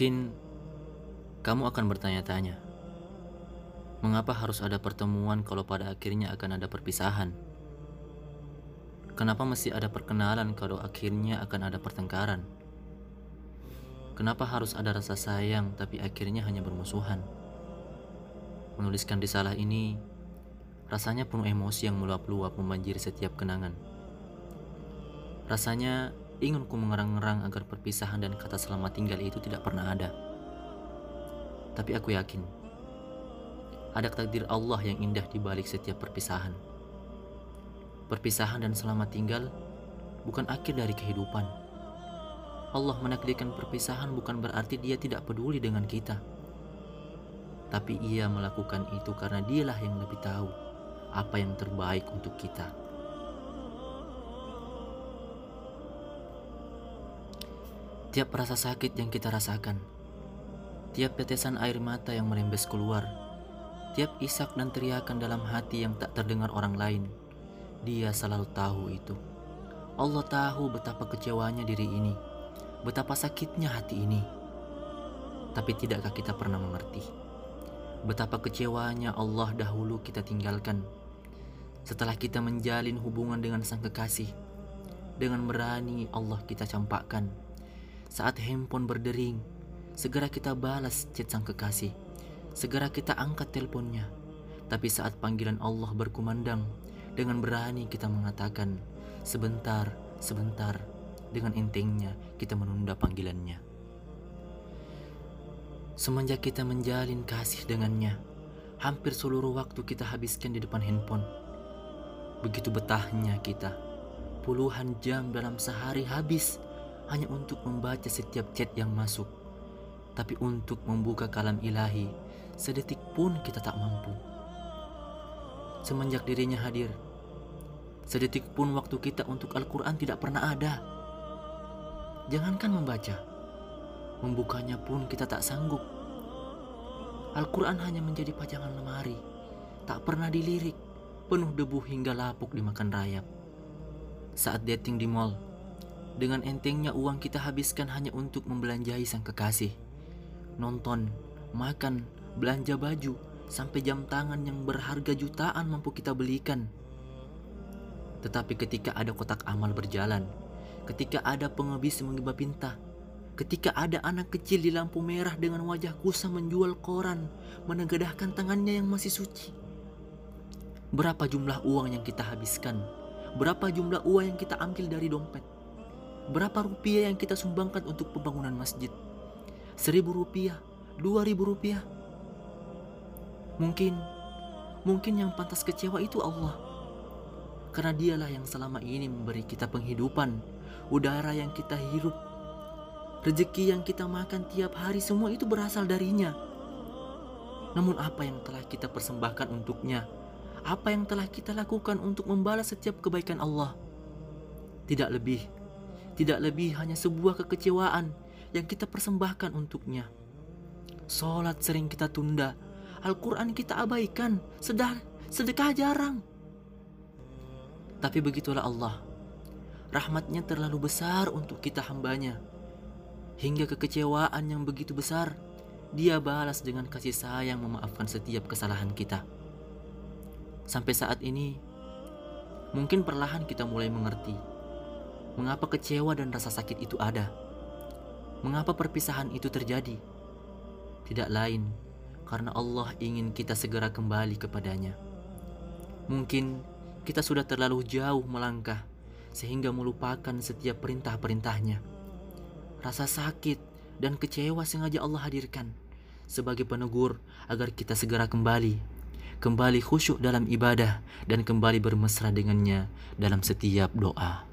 Mungkin kamu akan bertanya-tanya, mengapa harus ada pertemuan kalau pada akhirnya akan ada perpisahan? Kenapa mesti ada perkenalan kalau akhirnya akan ada pertengkaran? Kenapa harus ada rasa sayang tapi akhirnya hanya bermusuhan? Menuliskan risalah ini rasanya penuh emosi yang meluap-luap membanjiri setiap kenangan. Rasanya ingin ku mengerang-ngerang agar perpisahan dan kata selamat tinggal itu tidak pernah ada. Tapi aku yakin, ada takdir Allah yang indah di balik setiap perpisahan. Perpisahan dan selamat tinggal bukan akhir dari kehidupan. Allah menakdirkan perpisahan bukan berarti dia tidak peduli dengan kita. Tapi ia melakukan itu karena dialah yang lebih tahu apa yang terbaik untuk kita. Tiap rasa sakit yang kita rasakan, tiap tetesan air mata yang merembes keluar, tiap isak dan teriakan dalam hati yang tak terdengar orang lain, dia selalu tahu itu. Allah tahu betapa kecewanya diri ini, betapa sakitnya hati ini. Tapi tidakkah kita pernah mengerti betapa kecewanya Allah dahulu kita tinggalkan setelah kita menjalin hubungan dengan sang kekasih? Dengan berani Allah kita campakkan saat handphone berdering, segera kita balas chat sang kekasih. Segera kita angkat teleponnya. Tapi saat panggilan Allah berkumandang, dengan berani kita mengatakan, sebentar, sebentar, dengan entengnya kita menunda panggilannya. Semenjak kita menjalin kasih dengannya, hampir seluruh waktu kita habiskan di depan handphone. Begitu betahnya kita, puluhan jam dalam sehari habis hanya untuk membaca setiap chat yang masuk. Tapi untuk membuka kalam ilahi, sedetik pun kita tak mampu. Semenjak dirinya hadir, sedetik pun waktu kita untuk Al-Quran tidak pernah ada. Jangankan membaca, membukanya pun kita tak sanggup. Al-Quran hanya menjadi pajangan lemari, tak pernah dilirik, penuh debu hingga lapuk dimakan rayap. Saat dating di mall, dengan entengnya uang kita habiskan hanya untuk membelanjai sang kekasih. Nonton, makan, belanja baju, sampai jam tangan yang berharga jutaan mampu kita belikan. Tetapi ketika ada kotak amal berjalan, ketika ada pengebis mengiba pinta, ketika ada anak kecil di lampu merah dengan wajah kusam menjual koran, menegedahkan tangannya yang masih suci. Berapa jumlah uang yang kita habiskan? Berapa jumlah uang yang kita ambil dari dompet? Berapa rupiah yang kita sumbangkan untuk pembangunan masjid? Seribu rupiah, dua ribu rupiah. Mungkin, mungkin yang pantas kecewa itu Allah. Karena dialah yang selama ini memberi kita penghidupan, udara yang kita hirup, rezeki yang kita makan tiap hari semua itu berasal darinya. Namun apa yang telah kita persembahkan untuknya? Apa yang telah kita lakukan untuk membalas setiap kebaikan Allah? Tidak lebih tidak lebih hanya sebuah kekecewaan yang kita persembahkan untuknya. Sholat sering kita tunda, Al-Quran kita abaikan, sedar, sedekah jarang. Tapi begitulah Allah, rahmatnya terlalu besar untuk kita hambanya. Hingga kekecewaan yang begitu besar, dia balas dengan kasih sayang memaafkan setiap kesalahan kita. Sampai saat ini, mungkin perlahan kita mulai mengerti Mengapa kecewa dan rasa sakit itu ada? Mengapa perpisahan itu terjadi? Tidak lain karena Allah ingin kita segera kembali kepadanya. Mungkin kita sudah terlalu jauh melangkah sehingga melupakan setiap perintah-perintahnya. Rasa sakit dan kecewa sengaja Allah hadirkan sebagai penegur agar kita segera kembali, kembali khusyuk dalam ibadah dan kembali bermesra dengannya dalam setiap doa.